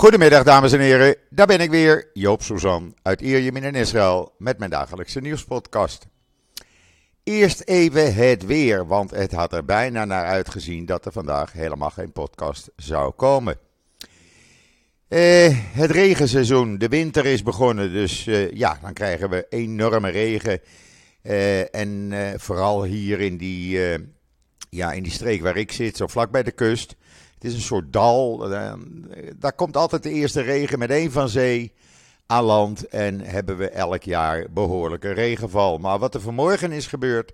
Goedemiddag dames en heren, daar ben ik weer, Joop Suzan uit Ierjemien in Israël met mijn dagelijkse nieuwspodcast. Eerst even het weer, want het had er bijna naar uitgezien dat er vandaag helemaal geen podcast zou komen. Eh, het regenseizoen, de winter is begonnen, dus eh, ja, dan krijgen we enorme regen. Eh, en eh, vooral hier in die, eh, ja, in die streek waar ik zit, zo vlak bij de kust. Het is een soort dal. eh, daar komt altijd de eerste regen meteen van zee aan land. En hebben we elk jaar behoorlijke regenval. Maar wat er vanmorgen is gebeurd,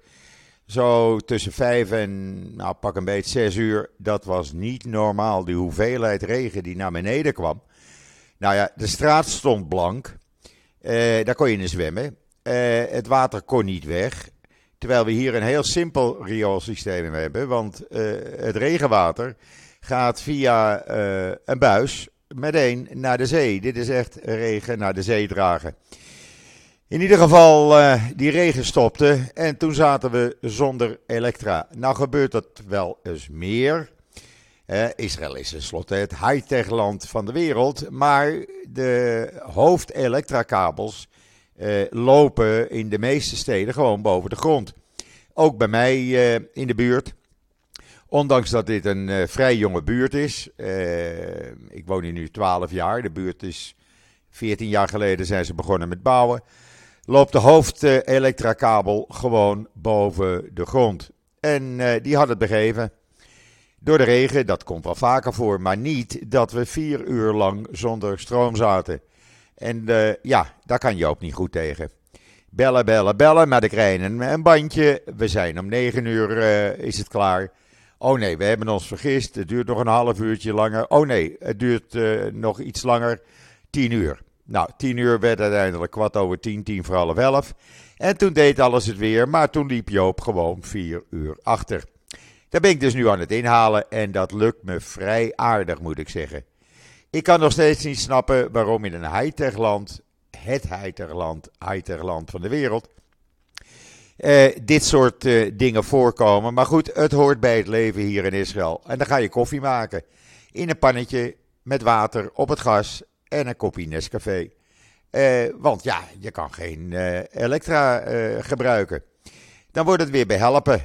zo tussen vijf en nou, pak een beetje zes uur, dat was niet normaal. Die hoeveelheid regen die naar beneden kwam. Nou ja, de straat stond blank. Eh, daar kon je in zwemmen. Eh, het water kon niet weg. Terwijl we hier een heel simpel rioolsysteem hebben. Want het regenwater gaat via eh, een buis meteen naar de zee. Dit is echt regen naar de zee dragen. In ieder geval, eh, die regen stopte en toen zaten we zonder elektra. Nou gebeurt dat wel eens meer. Israël is tenslotte het high-tech land van de wereld, maar de hoofdelektrakabels eh, lopen in de meeste steden gewoon boven de grond. Ook bij mij in de buurt. Ondanks dat dit een eh, vrij jonge buurt is. eh, ik woon hier nu 12 jaar. De buurt is 14 jaar geleden zijn ze begonnen met bouwen. Loopt de hoofdelektrakabel gewoon boven de grond. En eh, die had het begeven. Door de regen, dat komt wel vaker voor, maar niet dat we vier uur lang zonder stroom zaten. En ja, daar kan je ook niet goed tegen. Bellen, bellen, bellen, maar ik krijg een, een bandje. We zijn om negen uur, is het klaar. Oh nee, we hebben ons vergist. Het duurt nog een half uurtje langer. Oh nee, het duurt eh, nog iets langer. Tien uur. Nou, tien uur werd uiteindelijk kwart over tien, tien voor half elf. En toen deed alles het weer, maar toen liep Joop gewoon vier uur achter. Daar ben ik dus nu aan het inhalen en dat lukt me vrij aardig, moet ik zeggen. Ik kan nog steeds niet snappen waarom in een high-tech land, het high-tech land, high-tech land van de wereld, eh, dit soort eh, dingen voorkomen. Maar goed, het hoort bij het leven hier in Israël. En dan ga je koffie maken in een pannetje met water op het gas en een kopje Nescafé. Eh, want ja, je kan geen elektra gebruiken. Dan wordt het weer behelpen.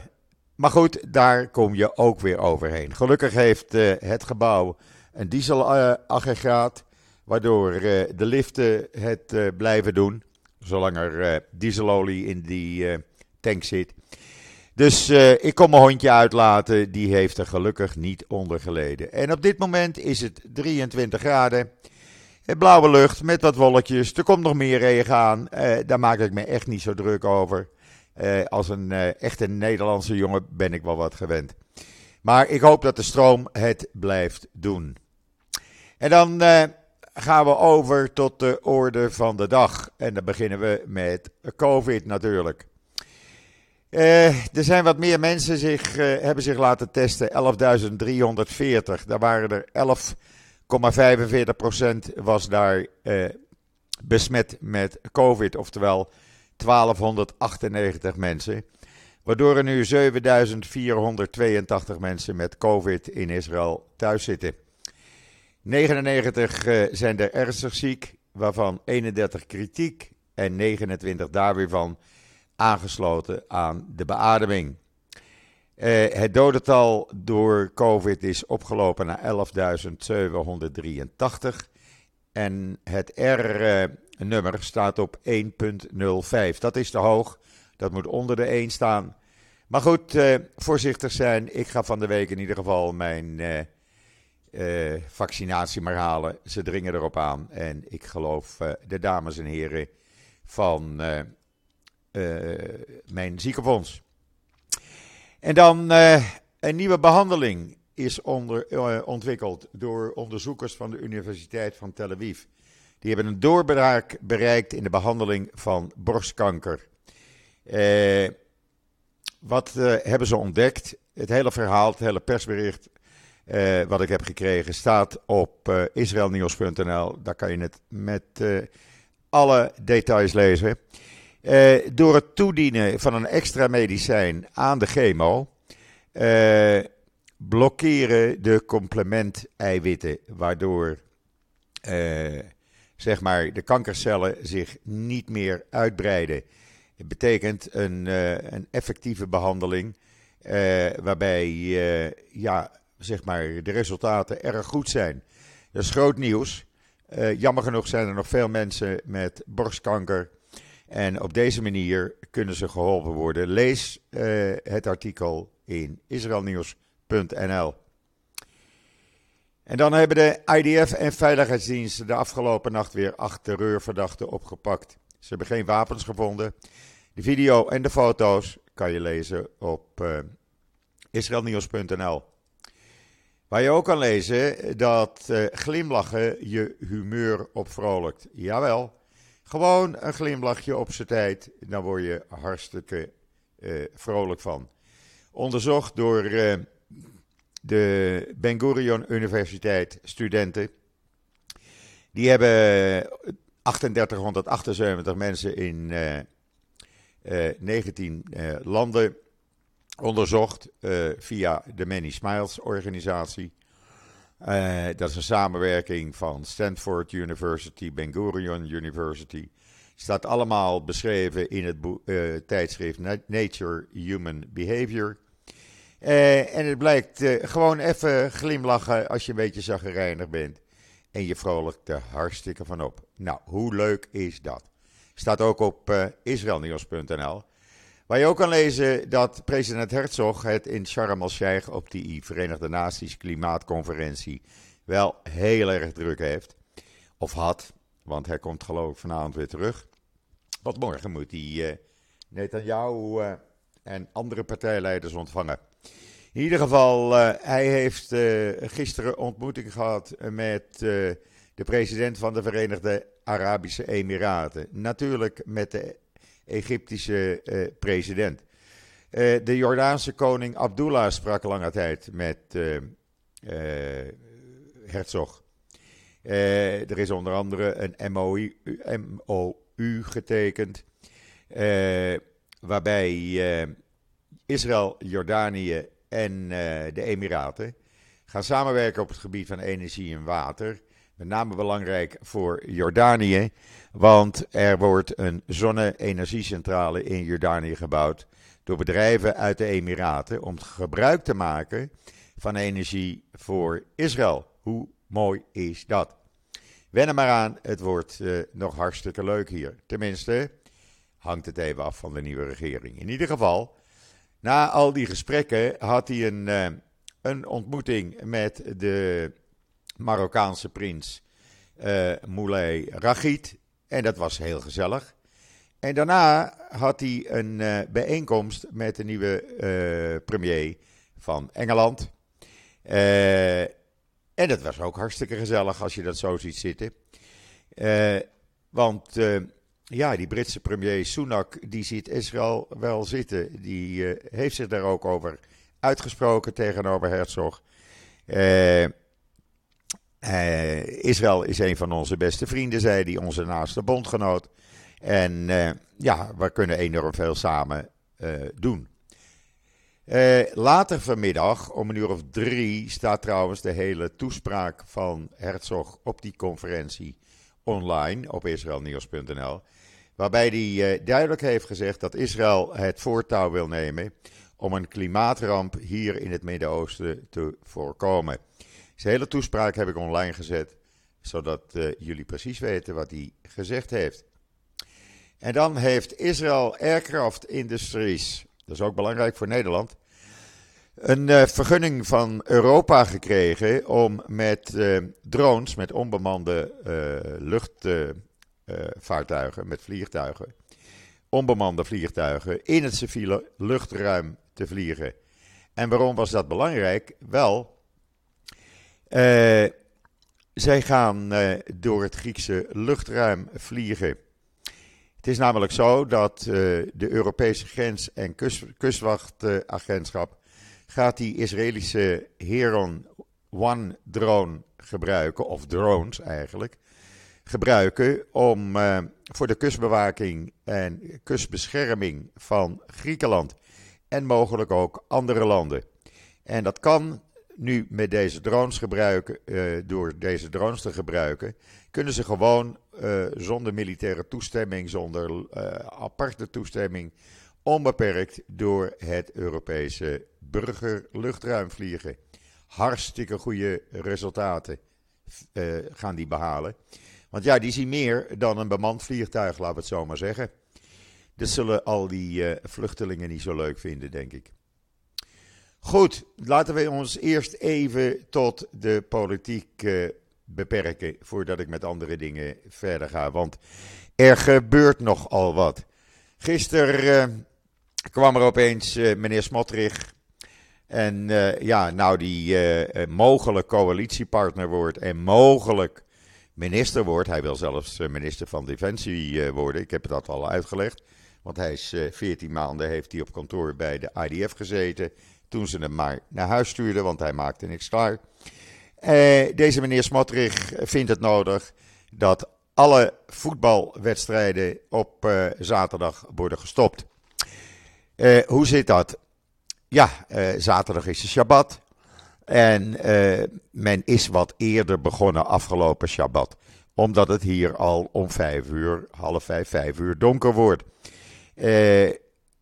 Maar goed, daar kom je ook weer overheen. Gelukkig heeft het gebouw een dieselaggregaat, waardoor de liften het blijven doen, zolang er dieselolie in die tank zit. Dus eh, ik kon mijn hondje uitlaten, die heeft er gelukkig niet onder geleden. En op dit moment is het 23 graden. Blauwe lucht met wat wolkjes. Er komt nog meer regen aan. Eh, daar maak ik me echt niet zo druk over. Eh, als een echte Nederlandse jongen ben ik wel wat gewend. Maar ik hoop dat de stroom het blijft doen. En dan gaan we over tot de orde van de dag. En dan beginnen we met COVID natuurlijk. Eh, er zijn wat meer mensen zich, eh, hebben zich laten testen. 11.340. Daar waren er 11,45% was daar eh, besmet met COVID. Oftewel 1298 mensen. Waardoor er nu 7482 mensen met COVID in Israël thuis zitten. 99 eh, zijn er ernstig ziek, waarvan 31 kritiek en 29 daar weer van aangesloten aan de beademing. Eh, het dodental door COVID is opgelopen naar 11.783 en het R-nummer staat op 1.05. Dat is te hoog, dat moet onder de 1 staan. Maar goed, eh, voorzichtig zijn. Ik ga van de week in ieder geval mijn eh, vaccinatie maar halen. Ze dringen erop aan. En ik geloof de dames en heren van mijn ziekenfonds. En dan eh, een nieuwe behandeling is onder, eh, ontwikkeld door onderzoekers van de Universiteit van Tel Aviv. Die hebben een doorbraak bereikt in de behandeling van borstkanker. Eh, wat eh, hebben ze ontdekt? Het hele verhaal, het hele persbericht eh, wat ik heb gekregen staat op eh israelnieuws.nl. Daar kan je het met eh, alle details lezen. Eh, door het toedienen van een extra medicijn aan de chemo eh, blokkeren de complement-eiwitten, waardoor zeg maar, de kankercellen zich niet meer uitbreiden. Het betekent een, een effectieve behandeling, waarbij ja, zeg maar, de resultaten erg goed zijn. Dat is groot nieuws. jammer genoeg zijn er nog veel mensen met borstkanker en op deze manier kunnen ze geholpen worden. Lees uh, het artikel in israelnieuws.nl. En dan hebben de IDF en veiligheidsdiensten de afgelopen nacht weer acht terreurverdachten opgepakt. Ze hebben geen wapens gevonden. De video en de foto's kan je lezen op uh, israelnieuws.nl. Waar je ook kan lezen dat uh, glimlachen je humeur opvrolijkt. Jawel. Gewoon een glimlachje op zijn tijd, dan word je hartstikke uh, vrolijk van. Onderzocht door uh, de Ben Gurion Universiteit studenten. Die hebben 3878 mensen in uh, 19 landen onderzocht via de Many Smiles organisatie. Uh, dat is een samenwerking van Stanford University, Ben Gurion University. Staat allemaal beschreven in het uh, tijdschrift Nature Human Behavior. Uh, en het blijkt gewoon even glimlachen als je een beetje zaggerijnig bent. En je vrolijkt er hartstikke van op. Nou, hoe leuk is dat? Staat ook op israelnieuws.nl. Waar je ook kan lezen dat president Herzog het in Sharm el-Sheikh op die Verenigde Naties Klimaatconferentie wel heel erg druk heeft. Of had, want hij komt geloof ik vanavond weer terug. Want morgen moet hij uh, Netanyahu uh, en andere partijleiders ontvangen. In ieder geval, uh, hij heeft gisteren ontmoeting gehad met de president van de Verenigde Arabische Emiraten. Natuurlijk met de Egyptische uh, president. Uh, de Jordaanse koning Abdullah sprak lange tijd met uh, Herzog. er is onder andere een MOU, MOU getekend, waarbij Israël, Jordanië en de Emiraten gaan samenwerken op het gebied van energie en water. Met name belangrijk voor Jordanië, want er wordt een zonne-energiecentrale in Jordanië gebouwd door bedrijven uit de Emiraten om gebruik te maken van energie voor Israël. Hoe mooi is dat? Wen maar aan, het wordt uh, nog hartstikke leuk hier. Tenminste, hangt het even af van de nieuwe regering. In ieder geval, na al die gesprekken had hij een, uh, een ontmoeting met de Marokkaanse prins uh, Moulay Rachid. En dat was heel gezellig. En daarna had hij een uh, bijeenkomst met de nieuwe uh, premier van Engeland. Uh, en dat was ook hartstikke gezellig als je dat zo ziet zitten. want ja, die Britse premier Sunak, die ziet Israël wel zitten. Die heeft zich daar ook over uitgesproken tegenover Herzog. Uh, Israël is een van onze beste vrienden, zei hij, onze naaste bondgenoot. En uh, ja, we kunnen enorm veel samen uh, doen. later vanmiddag, om een uur of drie, staat trouwens de hele toespraak van Herzog op die conferentie online op israelnieuws.nl. Waarbij hij duidelijk heeft gezegd dat Israël het voortouw wil nemen om een klimaatramp hier in het Midden-Oosten te voorkomen. Zijn hele toespraak heb ik online gezet, zodat uh, jullie precies weten wat hij gezegd heeft. En dan heeft Israel Aircraft Industries, dat is ook belangrijk voor Nederland, een uh, vergunning van Europa gekregen om met uh, drones, met onbemande luchtvaartuigen, met vliegtuigen, onbemande vliegtuigen, in het civiele luchtruim te vliegen. En waarom was dat belangrijk? Wel, uh, zij gaan uh, door het Griekse luchtruim vliegen. Het is namelijk zo dat uh, de Europese Grens- en kust, Kustwachtagentschap gaat die Israëlische Heron One drone gebruiken, of drones eigenlijk, gebruiken om voor de kustbewaking en kustbescherming van Griekenland en mogelijk ook andere landen. En dat kan nu met deze drones gebruiken, door deze drones te gebruiken, kunnen ze gewoon zonder militaire toestemming, zonder aparte toestemming, onbeperkt door het Europese burgerluchtruim vliegen. Hartstikke goede resultaten gaan die behalen. Want ja, die zien meer dan een bemand vliegtuig, laten we het zo maar zeggen. Dat zullen al die vluchtelingen niet zo leuk vinden, denk ik. Goed, laten we ons eerst even tot de politiek uh, beperken voordat ik met andere dingen verder ga. Want er gebeurt nogal wat. Gisteren uh, kwam er opeens meneer Smotrich. En ja, nou die mogelijk coalitiepartner wordt en mogelijk minister wordt. Hij wil zelfs minister van Defensie worden. Ik heb dat al uitgelegd. Want hij is 14 eh, maanden heeft hij op kantoor bij de IDF gezeten. Toen ze hem maar naar huis stuurden, want hij maakte niks klaar. Uh, deze meneer Smotrich vindt het nodig dat alle voetbalwedstrijden op uh, zaterdag worden gestopt. Uh, hoe zit dat? Ja, zaterdag is de Shabbat. En men is wat eerder begonnen afgelopen Shabbat. Omdat het hier al om vijf uur, half vijf, vijf uur donker wordt.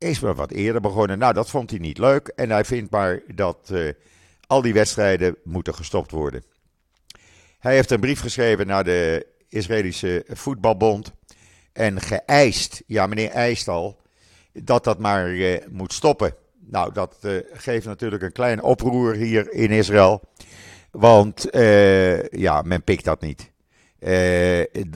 Is wel wat eerder begonnen. Nou, dat vond hij niet leuk. En hij vindt maar dat uh, al die wedstrijden moeten gestopt worden. Hij heeft een brief geschreven naar de Israëlische voetbalbond. En geëist, ja meneer eist al, dat dat maar uh, moet stoppen. Nou, dat geeft natuurlijk een klein oproer hier in Israël. Want ja, men pikt dat niet.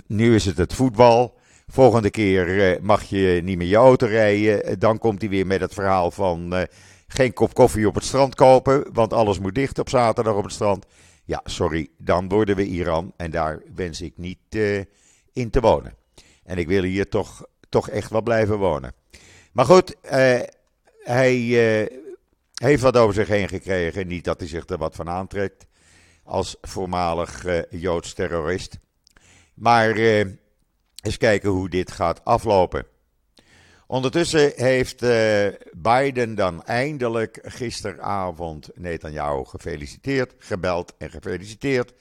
nu is het het voetbal. Volgende keer eh, mag je niet meer je auto rijden. Eh, dan komt hij weer met het verhaal van uh, geen kop koffie op het strand kopen, want alles moet dicht op zaterdag op het strand. Ja, sorry, dan worden we Iran en daar wens ik niet in te wonen. En ik wil hier toch, toch echt wel blijven wonen. Maar goed, hij heeft wat over zich heen gekregen. Niet dat hij zich er wat van aantrekt als voormalig Joods terrorist. Maar eens kijken hoe dit gaat aflopen. Ondertussen heeft uh, Biden dan eindelijk gisteravond Netanyahu gefeliciteerd, gebeld en gefeliciteerd.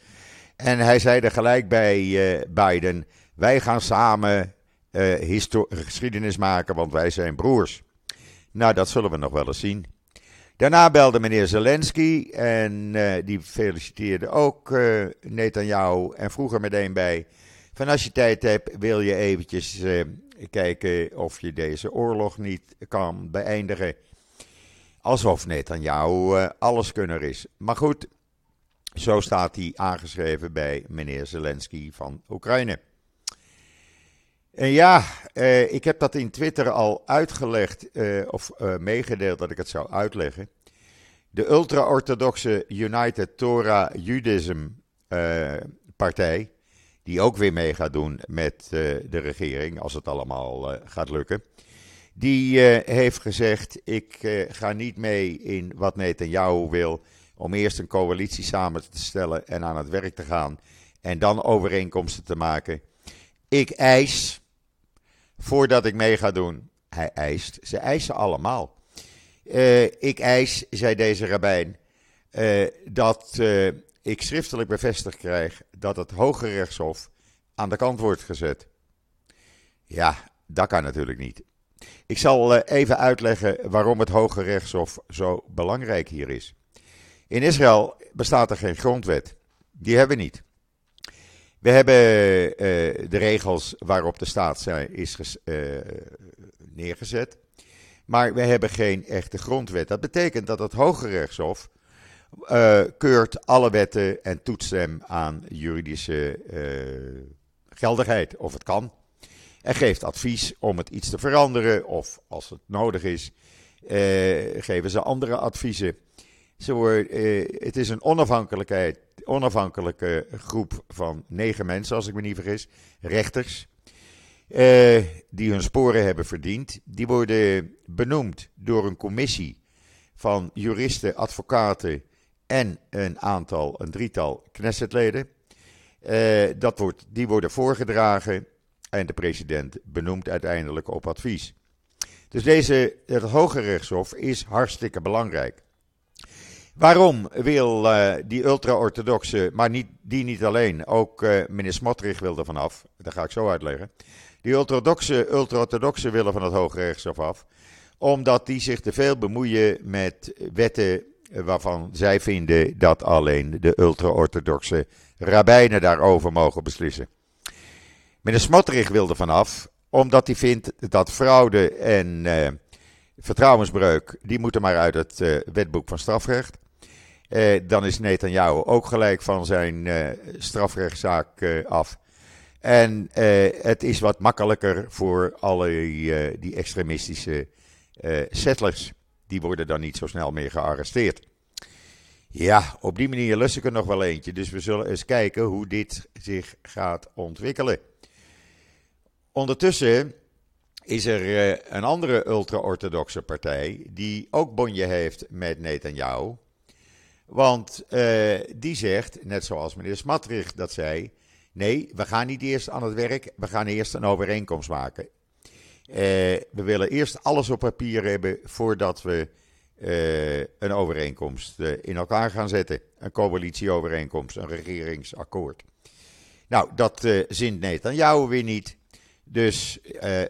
En hij zei er gelijk bij uh, Biden: Wij gaan samen uh, geschiedenis maken, want wij zijn broers. Nou, dat zullen we nog wel eens zien. Daarna belde meneer Zelensky en die feliciteerde ook Netanyahu en vroeg er meteen bij van als je tijd hebt, wil je eventjes uh, kijken of je deze oorlog niet kan beëindigen. Alsof net aan jou uh, alleskunner is. Maar goed, zo staat hij aangeschreven bij meneer Zelensky van Oekraïne. En ja, uh, ik heb dat in Twitter al uitgelegd, of meegedeeld dat ik het zou uitleggen. De ultra-orthodoxe United Torah Judaism partij die ook weer mee gaat doen met uh, de regering, als het allemaal uh, gaat lukken. Die uh, heeft gezegd: Ik ga niet mee in wat Netanyahu wil. Om eerst een coalitie samen te stellen en aan het werk te gaan. En dan overeenkomsten te maken. Ik eis, voordat ik mee ga doen. Hij eist, ze eisen allemaal. ik eis, zei deze rabbijn, dat ik schriftelijk bevestigd krijg dat het Hoge Rechtshof aan de kant wordt gezet. Ja, dat kan natuurlijk niet. Ik zal eh, even uitleggen waarom het Hoge Rechtshof zo belangrijk hier is. In Israël bestaat er geen grondwet. Die hebben we niet. We hebben uh, de regels waarop de staat is uh, neergezet. Maar we hebben geen echte grondwet. Dat betekent dat het Hoge Rechtshof uh, keurt alle wetten en toetst hem aan juridische uh, geldigheid, of het kan. En geeft advies om het iets te veranderen, of als het nodig is, uh, geven ze andere adviezen. Ze het is een onafhankelijkheid, onafhankelijke groep van negen mensen, als ik me niet vergis, rechters, die hun sporen hebben verdiend. Die worden benoemd door een commissie van juristen, advocaten en een aantal, een drietal Knessetleden. Uh, dat wordt, die worden voorgedragen en de president benoemt uiteindelijk op advies. Dus deze, het Hoge Rechtshof is hartstikke belangrijk. Waarom wil uh, die ultra-orthodoxe, maar niet, die niet alleen, ook uh, meneer Smotrich wil er vanaf, dat ga ik zo uitleggen. Die ultra-orthodoxe willen van het Hoge Rechtshof af, omdat die zich te veel bemoeien met wetten waarvan zij vinden dat alleen de ultra-orthodoxe rabbijnen daarover mogen beslissen. Meneer Smotrich wil er vanaf, omdat hij vindt dat fraude en uh, vertrouwensbreuk, die moeten maar uit het uh, wetboek van strafrecht. Uh, dan is Netanyahu ook gelijk van zijn strafrechtszaak af. En het is wat makkelijker voor alle die extremistische settlers. Die worden dan niet zo snel meer gearresteerd. Ja, op die manier lust ik er nog wel eentje. Dus we zullen eens kijken hoe dit zich gaat ontwikkelen. Ondertussen is er uh, een andere ultra-orthodoxe partij die ook bonje heeft met Netanyahu. Want uh, die zegt, net zoals meneer Smatrich dat zei, nee, we gaan niet eerst aan het werk, we gaan eerst een overeenkomst maken. Uh, we willen eerst alles op papier hebben voordat we een overeenkomst in elkaar gaan zetten. Een coalitieovereenkomst, een regeringsakkoord. Nou, dat zint Netanyahu weer niet. Dus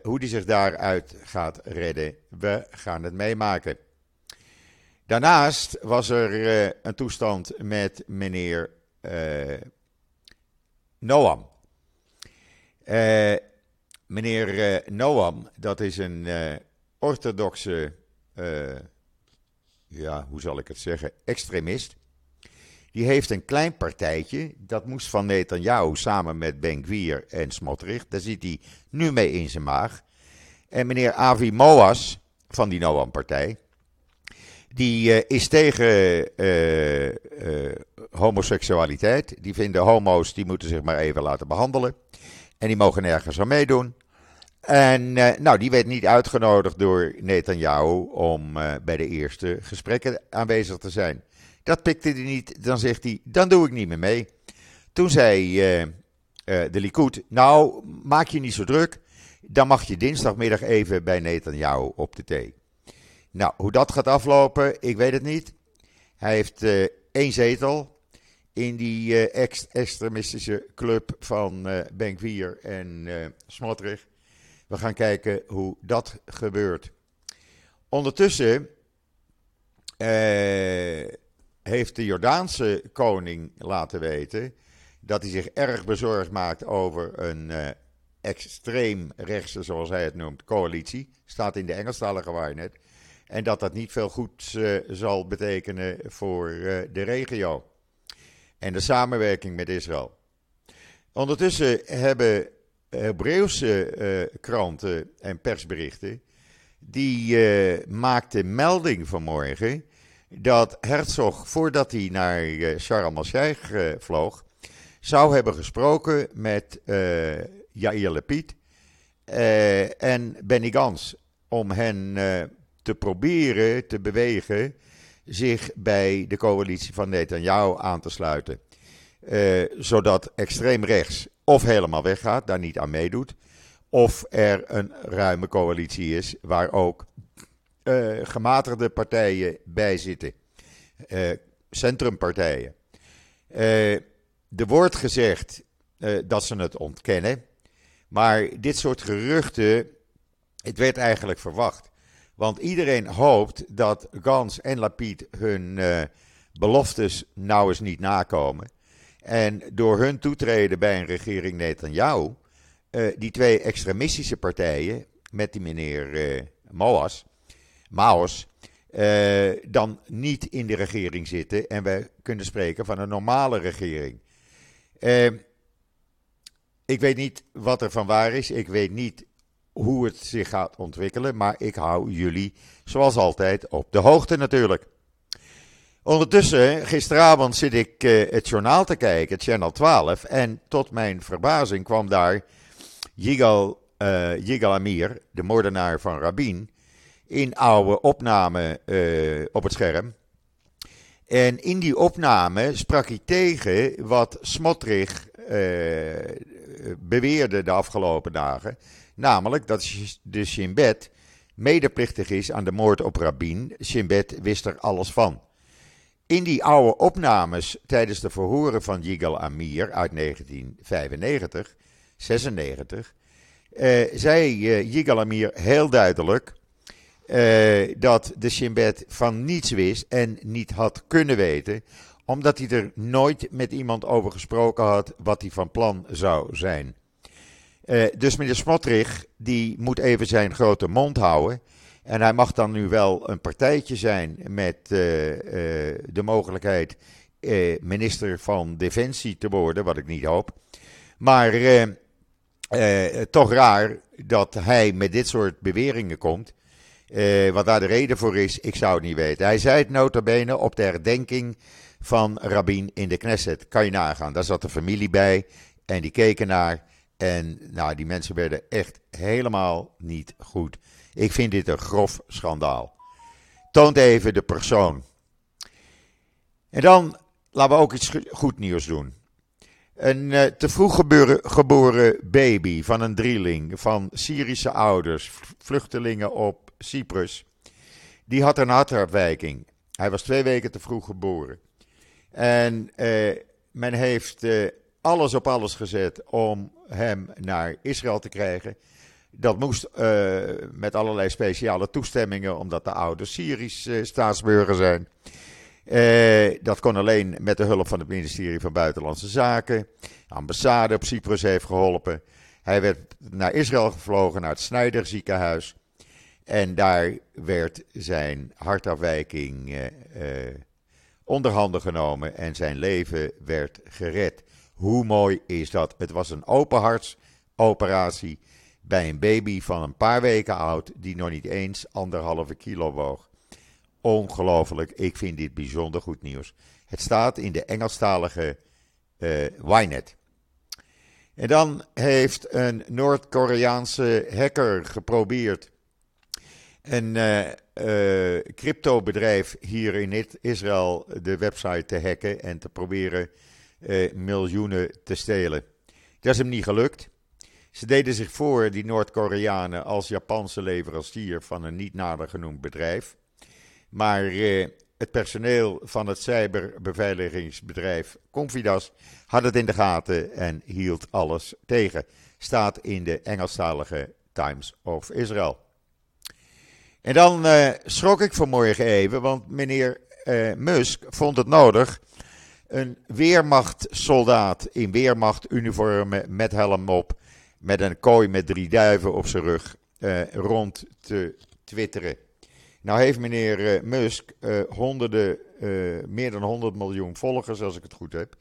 hoe die zich daaruit gaat redden, we gaan het meemaken. Daarnaast was er een toestand met meneer Noam. Meneer Noam, dat is een orthodoxe, ja, hoe zal ik het zeggen, extremist. Die heeft een klein partijtje. Dat moest van Netanyahu samen met Ben Gvir en Smotrich. Daar zit hij nu mee in zijn maag. En meneer Avi Moas van die Noam-partij. Die is tegen homoseksualiteit. Die vinden homo's, die moeten zich maar even laten behandelen. En die mogen nergens aan meedoen. En nou, die werd niet uitgenodigd door Netanyahu om bij de eerste gesprekken aanwezig te zijn. Dat pikte hij niet. Dan zegt hij, dan doe ik niet meer mee. Toen zei uh, de Likud, nou, maak je niet zo druk. Dan mag je dinsdagmiddag even bij Netanyahu op de thee. Nou, hoe dat gaat aflopen, ik weet het niet. Hij heeft één zetel in die ex extremistische club van uh, Benkwier en uh, Smotrich. We gaan kijken hoe dat gebeurt. Ondertussen heeft de Jordaanse koning laten weten dat hij zich erg bezorgd maakt over een uh, extreem rechtse, zoals hij het noemt, coalitie. Staat in de Engelstalige waarnet. En dat dat niet veel goeds uh, zal betekenen voor uh, de regio. En de samenwerking met Israël. Ondertussen hebben Hebreeuwse kranten en persberichten. die maakten melding vanmorgen dat Herzog, voordat hij naar uh, Sharm el-Sheikh uh, vloog, zou hebben gesproken met uh, Yair Lapid en Benny Gans om hen te proberen te bewegen zich bij de coalitie van Netanyahu aan te sluiten. zodat extreem rechts of helemaal weggaat, daar niet aan meedoet, of er een ruime coalitie is waar ook uh, gematigde partijen bij zitten. Uh, centrumpartijen. Uh, er wordt gezegd dat ze het ontkennen. Maar dit soort geruchten, het werd eigenlijk verwacht. Want iedereen hoopt dat Gans en Lapid hun beloftes nou eens niet nakomen. En door hun toetreden bij een regering Netanyahu, die twee extremistische partijen, met die meneer Moas, Maos, uh, dan niet in de regering zitten en we kunnen spreken van een normale regering. Uh, ik weet niet wat er van waar is. Ik weet niet hoe het zich gaat ontwikkelen. Maar ik hou jullie, zoals altijd, op de hoogte natuurlijk. Ondertussen, gisteravond zit ik uh, het journaal te kijken, Channel 12. En tot mijn verbazing kwam daar uh, Yigal Amir, de moordenaar van Rabin in oude opname uh, op het scherm. En in die opname sprak hij tegen wat Smotrich beweerde de afgelopen dagen. Namelijk dat de Shin Bet medeplichtig is aan de moord op Rabin. Shin Bet wist er alles van. In die oude opnames tijdens de verhoren van Yigal Amir uit 1995, 96, uh, zei uh, Yigal Amir heel duidelijk uh, dat de Bet van niets wist en niet had kunnen weten, omdat hij er nooit met iemand over gesproken had wat hij van plan zou zijn. Dus meneer Smotrich, die moet even zijn grote mond houden. En hij mag dan nu wel een partijtje zijn met uh, de mogelijkheid minister van Defensie te worden, wat ik niet hoop. Maar toch raar dat hij met dit soort beweringen komt. Wat daar de reden voor is, ik zou het niet weten. Hij zei het nota bene op de herdenking van Rabin in de Knesset. Kan je nagaan. Daar zat de familie bij en die keken naar. En nou, die mensen werden echt helemaal niet goed. Ik vind dit een grof schandaal. Toont even de persoon. En dan laten we ook iets goed nieuws doen. Een uh, te vroeg geboren, baby van een drieling van Syrische ouders, vluchtelingen op Cyprus, die had een hartafwijking. Hij was twee weken te vroeg geboren. En uh, men heeft uh, alles op alles gezet om hem naar Israël te krijgen. Dat moest uh, met allerlei speciale toestemmingen, omdat de ouders Syrisch staatsburger zijn. dat kon alleen met de hulp van het ministerie van Buitenlandse Zaken. De ambassade op Cyprus heeft geholpen. Hij werd naar Israël gevlogen, naar het Snijder ziekenhuis. En daar werd zijn hartafwijking uh, onderhanden genomen en zijn leven werd gered. Hoe mooi is dat? Het was een openhartsoperatie bij een baby van een paar weken oud die nog niet eens anderhalve kilo woog. Ongelooflijk, ik vind dit bijzonder goed nieuws. Het staat in de Engelstalige uh, Ynet. En dan heeft een Noord-Koreaanse hacker geprobeerd een uh, uh, cryptobedrijf hier in Israël de website te hacken en te proberen miljoenen te stelen. Dat is hem niet gelukt. Ze deden zich voor, die Noord-Koreanen, als Japanse leverancier van een niet nader genoemd bedrijf. Maar het personeel van het cyberbeveiligingsbedrijf Confidas had het in de gaten en hield alles tegen. Staat in de Engelstalige Times of Israel. En dan uh, schrok ik vanmorgen even, want meneer uh, Musk vond het nodig een weermachtsoldaat in weermachtuniformen met helm op, met een kooi met drie duiven op zijn rug, uh, rond te twitteren. Nou heeft meneer Musk honderden, meer dan 100 miljoen volgers, als ik het goed heb.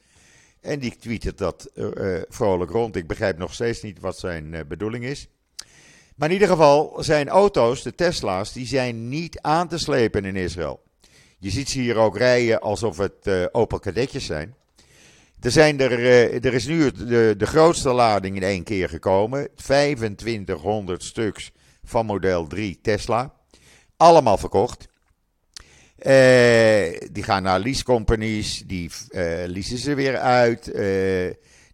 En die tweetet dat vrolijk rond. Ik begrijp nog steeds niet wat zijn bedoeling is. Maar in ieder geval zijn auto's, de Tesla's, die zijn niet aan te slepen in Israël. Je ziet ze hier ook rijden alsof het Opel kadetjes zijn. Er, zijn er, uh, er is nu de, de grootste lading in één keer gekomen. 2500 stuks van model 3 Tesla. Allemaal verkocht. Uh, die gaan naar leasecompanies, die leasen ze weer uit.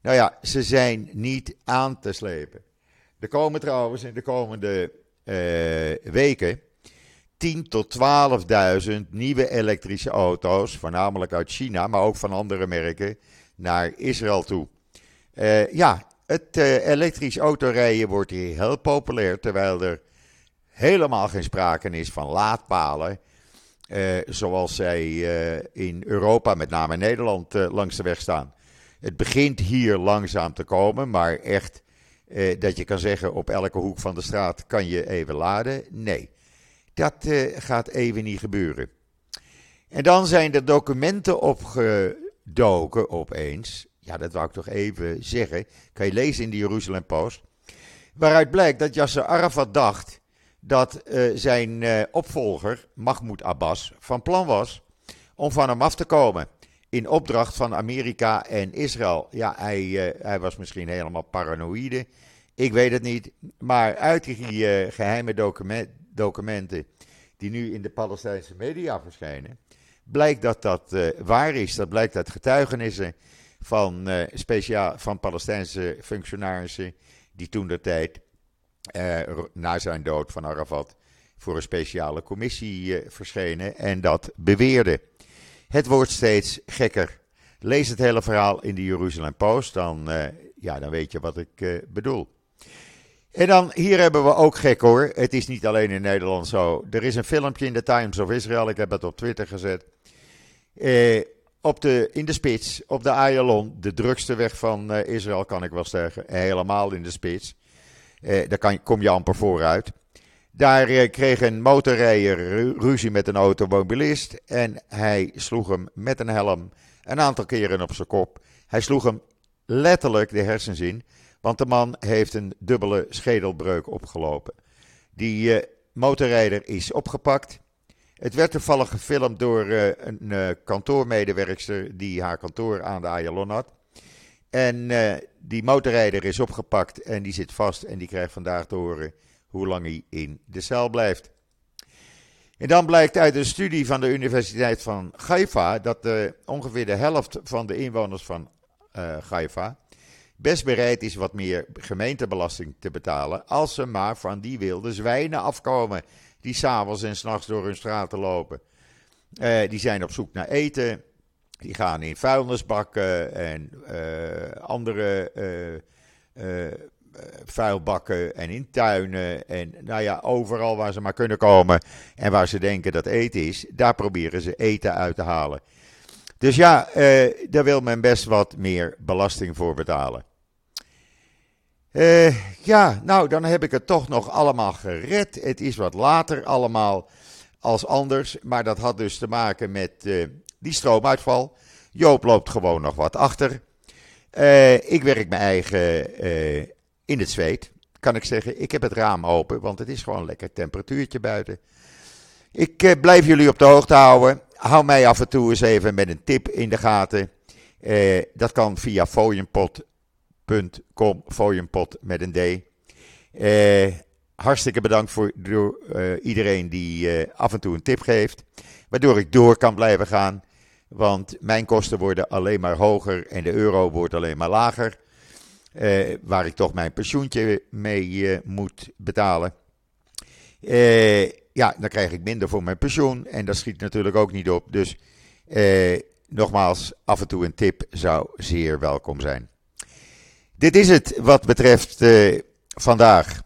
nou ja, ze zijn niet aan te slepen. Er komen trouwens in de komende uh, weken 10 tot 12.000 nieuwe elektrische auto's, voornamelijk uit China, maar ook van andere merken, naar Israël toe. Uh, ja, het uh, elektrisch autorijden wordt hier heel populair, terwijl er helemaal geen sprake is van laadpalen. Uh, zoals zij in Europa, met name in Nederland, langs de weg staan. Het begint hier langzaam te komen, maar echt eh, dat je kan zeggen op elke hoek van de straat kan je even laden. Nee, dat eh, gaat even niet gebeuren. En dan zijn er documenten opgedoken opeens. Ja, dat wou ik toch even zeggen. Kan je lezen in de Jeruzalem Post. Waaruit blijkt dat Yasser Arafat dacht dat uh, zijn uh, opvolger, Mahmoud Abbas, van plan was om van hem af te komen. In opdracht van Amerika en Israël. Ja, hij, uh, hij was misschien helemaal paranoïde. Ik weet het niet. Maar uit die geheime document, documenten die nu in de Palestijnse media verschijnen, blijkt dat dat uh, waar is. Dat blijkt uit getuigenissen van, uh, speciaal, van Palestijnse functionarissen die toen de tijd, na zijn dood van Arafat, voor een speciale commissie verschenen en dat beweerden. Het wordt steeds gekker. Lees het hele verhaal in de Jeruzalem Post, dan, ja, dan weet je wat ik bedoel. En dan, hier hebben we ook gek hoor. Het is niet alleen in Nederland zo. Er is een filmpje in de Times of Israel, ik heb het op Twitter gezet. Eh, op de, in de spits, op de Ayalon, de drukste weg van uh, Israël kan ik wel zeggen. Helemaal in de spits. Eh, daar kan, kom je amper vooruit. Daar eh, kreeg een motorrijder ruzie met een automobilist. En hij sloeg hem met een helm een aantal keren op zijn kop. Hij sloeg hem letterlijk de hersens in. Want de man heeft een dubbele schedelbreuk opgelopen. Die motorrijder is opgepakt. Het werd toevallig gefilmd door uh, een uh, kantoormedewerkster die haar kantoor aan de Ayalon had. En die motorrijder is opgepakt en die zit vast en die krijgt vandaag te horen hoe lang hij in de cel blijft. En dan blijkt uit een studie van de Universiteit van Haifa dat ongeveer de helft van de inwoners van Haifa best bereid is wat meer gemeentebelasting te betalen. Als ze maar van die wilde zwijnen afkomen. Die s'avonds en s'nachts door hun straten lopen. Uh, die zijn op zoek naar eten. Die gaan in vuilnisbakken en uh, andere uh, vuilbakken en in tuinen. En nou ja, overal waar ze maar kunnen komen en waar ze denken dat eten is, daar proberen ze eten uit te halen. Dus ja, daar wil men best wat meer belasting voor betalen. Uh, ja, nou, dan heb ik het toch nog allemaal gered. Het is wat later allemaal als anders. Maar dat had dus te maken met uh, die stroomuitval. Joop loopt gewoon nog wat achter. Uh, ik werk mijn eigen in het zweet. Kan ik zeggen, ik heb het raam open, want het is gewoon lekker temperatuurtje buiten. Ik blijf jullie op de hoogte houden. Hou mij af en toe eens even met een tip in de gaten. dat kan via fooienpot .com, fooienpot met een D. Uh, hartstikke bedankt voor uh, iedereen die uh, af en toe een tip geeft. Waardoor ik door kan blijven gaan. Want mijn kosten worden alleen maar hoger en de euro wordt alleen maar lager. waar ik toch mijn pensioentje mee moet betalen. ja, dan krijg ik minder voor mijn pensioen. En dat schiet natuurlijk ook niet op. Dus nogmaals, af en toe een tip zou zeer welkom zijn. Dit is het wat betreft uh, vandaag.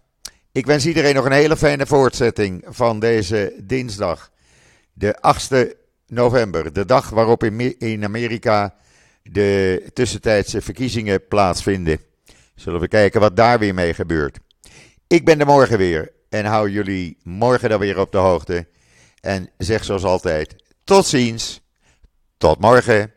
Ik wens iedereen nog een hele fijne voortzetting van deze dinsdag, de 8e november, de dag waarop in, in Amerika de tussentijdse verkiezingen plaatsvinden. Zullen we kijken wat daar weer mee gebeurt. Ik ben er morgen weer en hou jullie morgen dan weer op de hoogte. En zeg zoals altijd: tot ziens, tot morgen.